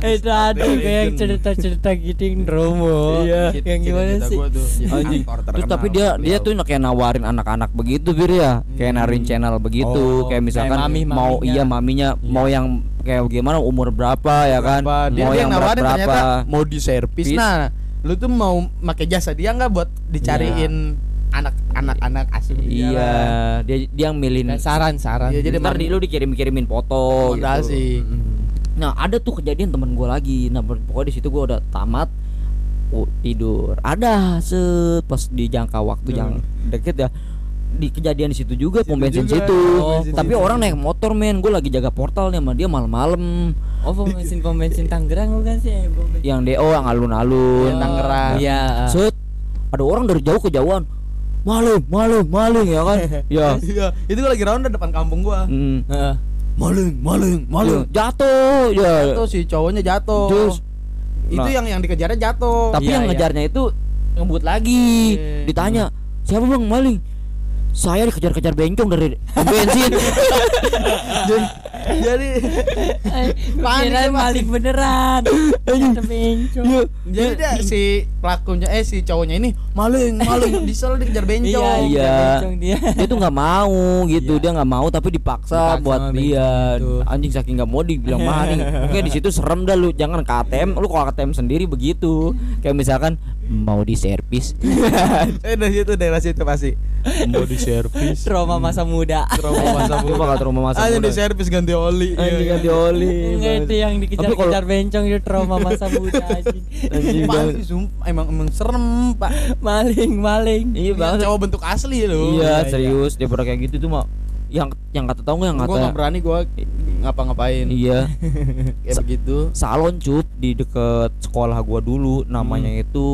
Itu ada kayak cerita-cerita gitu yang Romo. Iya. Yang gimana sih? Anjing. Terus tapi dia dia tuh kayak nawarin anak-anak begitu bir ya, kayak nawarin channel begitu, Oh, kayak misalkan mau iya maminya mau yang kayak gimana umur berapa ya kan, dia, mau dia yang nawarin berapa. ternyata mau diservis nah lu tuh mau pakai jasa dia nggak buat dicariin anak-anak anak asli Iya, dia dia yang milih Kayak saran-saran. Iya, jadi ntar di lu dikirim-kirimin foto Fondasi. gitu. Nah, ada tuh kejadian temen gue lagi. Nah, pokoknya di situ gue udah tamat oh, tidur. Ada set pas di jangka waktu yang deket ya. Di kejadian di situ juga pom bensin situ. bensin Tapi situ. orang naik motor men, gue lagi jaga portal nih sama dia malam-malam. Oh, pom bensin pom bensin Tangerang bukan sih? Yang DO yang alun-alun Oh, Tangerang. Iya. Set ada orang dari jauh kejauhan. Maling, maling, maling ya kan? ya. Iya, itu gua lagi ronda depan kampung gua. Hmm. Heeh. Maling, maling, Ya, jatuh ya. Jatuh si cowoknya jatuh. Terus itu Nah. yang yang dikejarnya jatuh. Tapi Iya, yang iya. ngejarnya itu ngebut lagi. Iya. Ditanya, "Siapa Bang maling?" Saya dikejar-kejar bencong dari bensin. jadi, jadi Panik maling beneran. Bencong. Iya. jadi dia si pelakunya eh si cowoknya ini maling, maling, disel dikejar Iya, bencong. Iya. bencong dia. dia tuh nggak mau gitu, Iya. dia nggak mau tapi dipaksa, Dipaksa buat dia. bencong itu. Anjing saking nggak mau dibilang maling. Oke di situ serem dah lu, jangan ke ATM. Lu kalau ke ATM sendiri begitu. Kayak misalkan mau diservis. Eh dari situ dari situ pasti. Mau diservis. Trauma masa muda. Trauma masa Lu bakal trauma masa Hanya muda. diservis ganti oli. Anjing ganti oli. Enggak itu yang dikejar-kejar bencong itu trauma masa muda anjing. Anjing sumpah, emang emang serem, Pak. Maling, maling. Iya banget. Cowok bentuk asli loh. Iya serius dia pernah kayak gitu tuh mah yang yang kata tahu nggak yang Gue kata gak berani gue ngapa-ngapain iya kayak Sa- begitu. salon cup di deket sekolah gua dulu namanya Hmm. itu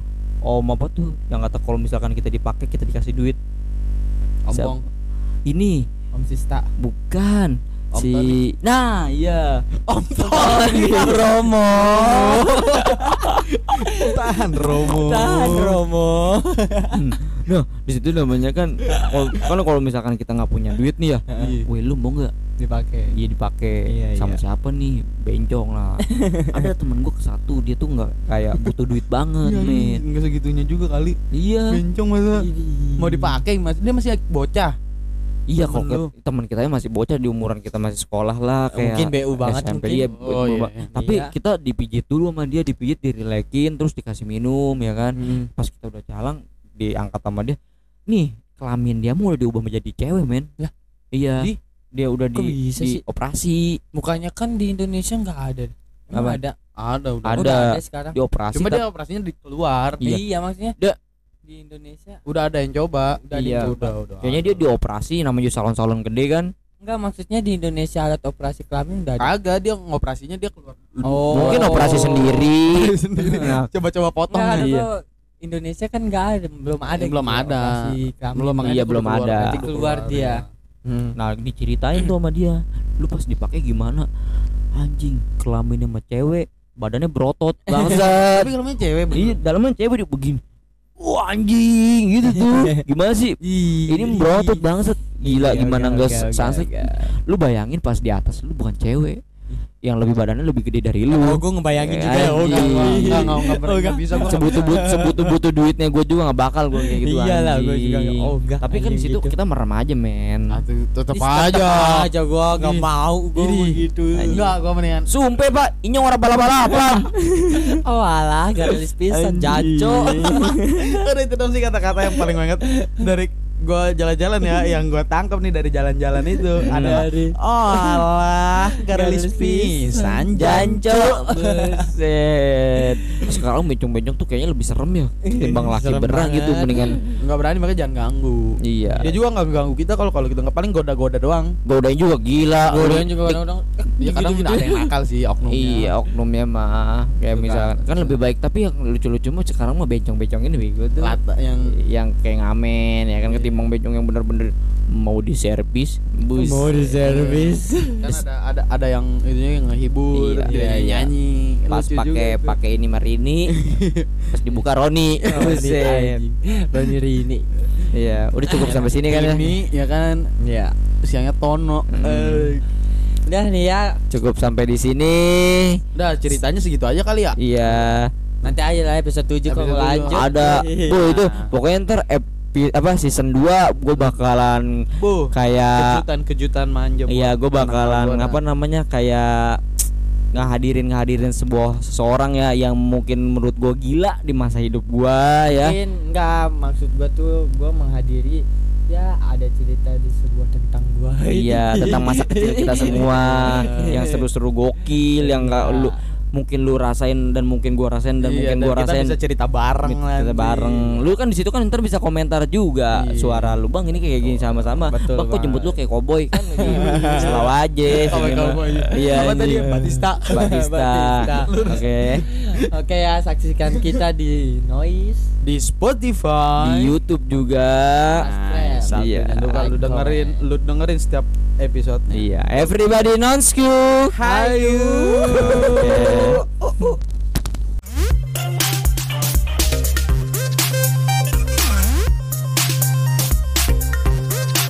om apa tuh yang kata kalau misalkan kita dipakai kita dikasih duit Ompong, ini Om Sista. bukan Om si Tony. nah iya Om Tony Romo. Tahan Romo. Tahan Romo. Nah di situ namanya kan kalau kalau misalkan kita nggak punya duit nih ya Iya. weh lu mau nggak Dipakai. iya dipakai Iya, sama iya. siapa nih bencong lah ada temen gua ke satu dia tuh nggak kayak butuh duit banget men Enggak segitunya juga kali. iya Bencong masa mau dipakai mas dia masih bocah. Iya kok teman kita masih bocah di umuran kita masih sekolah lah kayak Mungkin BU banget SMP mungkin. dia Oh, iya. Tapi Iya. kita dipijit dulu sama dia, dipijit, direlekin, terus dikasih minum ya kan. Hmm. Pas kita udah jalan diangkat sama dia. Nih, kelamin dia mau diubah menjadi cewek, men. Lah? Iya. Di? Dia udah di, bisa di sih? operasi, Mukanya kan di Indonesia nggak ada. Apa? ada. Ada udah. Ada. Udah ada sekarang. dioperasi. Cuma tapi- dia operasinya di keluar. Iya. Iya, maksudnya. Dia- di Indonesia Udah ada yang coba. Udah Iya. Udah udah. Kayaknya dia dioperasi namanya salon-salon gede kan. Enggak maksudnya di Indonesia alat operasi kelamin udah ada. Kagak dia ngoperasinya dia keluar. Oh. Mungkin operasi sendiri. sendiri. Nah. Coba-coba potong Enggak, nih. Indonesia kan enggak ada, belum ada. Belum gitu, ada. kelamin. Belum Iya, belum ada. Nanti keluar dia. Hmm. Nah diceritain tuh sama dia Lu pas dipakai gimana Anjing kelaminnya sama cewek Badannya berotot Bangsat Tapi kalau main cewek Iya dalamnya cewek dia begini Wah anjing gitu tuh Gimana sih Ini berotot bangsat Gila gimana enggak sunset Lu bayangin pas di atas Lu bukan cewek Yang lebih badannya lebih gede dari lu Oh, gue ngebayangin Eh, juga ya. Oh, enggak, Enggak, enggak, enggak, enggak, Oh, enggak bisa gua. sebutu but sebutu butuh duitnya gue juga nggak bakal gue kayak gitu Iyalah, gua anjing. juga nggak- oh, enggak, tapi kan anjing situ gitu. kita merem aja men Ah, tetep aja. tetep aja gua enggak mau gua Ih. begitu. Enggak, gua mendingan sumpah pak inyong orang balap-balapan Oh alah, garis pisan jaco. Udah itu dong sih kata-kata yang paling banget dari gua jalan-jalan ya yang gua tangkap nih dari jalan-jalan itu Dari- oh alah garis pisan janco buset. Sekarang bencong-bencong tuh kayaknya lebih serem ya timbang laki Serem berang gitu mendingan. Nggak berani makanya jangan ganggu. Iya. Dia juga nggak ganggu kita kalau kalau kita nggak paling goda-goda doang. Godain juga gila. Godain juga kadang-kadang. ya kadang gitu-gitu. ada yang nakal sih oknumnya. Iya oknumnya mah. Kayak Itu kan. misalkan kan lebih baik tapi yang lucu-lucu mah sekarang mah bencong-bencong ini bego tuh. Lata yang yang kayak ngamen ya kan ketimbang bencong yang bener-bener mau diservis. Bus. Mau di servis. kan ada ada ada yang itu yang ngehibur Iya, dia iya, iya. nyanyi. Pas pakai pakai ini Marini pas dibuka Roni. Buset. Roni Rini. iya udah cukup sampai sini kan ya? Ini ya kan? Ya. siangnya Tono. Hmm. Eh, Udah nih ya. cukup sampai di sini. Udah ceritanya segitu aja kali ya? Iya. Nanti aja lah episode 7 kalau lanjut. ada. Bu itu. Pokoknya ntar epi, apa season 2 gue bakalan bu kayak kejutan kejutan manja Iya, gue bakalan apa namanya kayak ngehadirin ngehadirin sebuah seseorang ya yang mungkin menurut gue gila di masa hidup gue ya. Mungkin enggak maksud gua tuh gua menghadiri ya ada cerita di sebuah tentang gua. Iya, tentang masa kecil kita semua yang seru-seru gokil yang nggak lu mungkin lu rasain dan mungkin gua rasain dan Iya, mungkin dan gua kita rasain bisa cerita bareng kita nanti. bareng. Lu kan di situ kan ntar bisa komentar juga Iya. suara lu bang ini kayak gini sama-sama. Betul Bang kok jemput lu kayak koboi kan. Selalu aja. Iya. Apa tadi? Batista. Batista. Oke. Oke ya saksikan kita di Noise. Di Spotify Di YouTube juga. Satu, Iya. jangan lupa lu Like, dengerin lu dengerin setiap episode Iya, everybody non-skew. Hayu. Oke.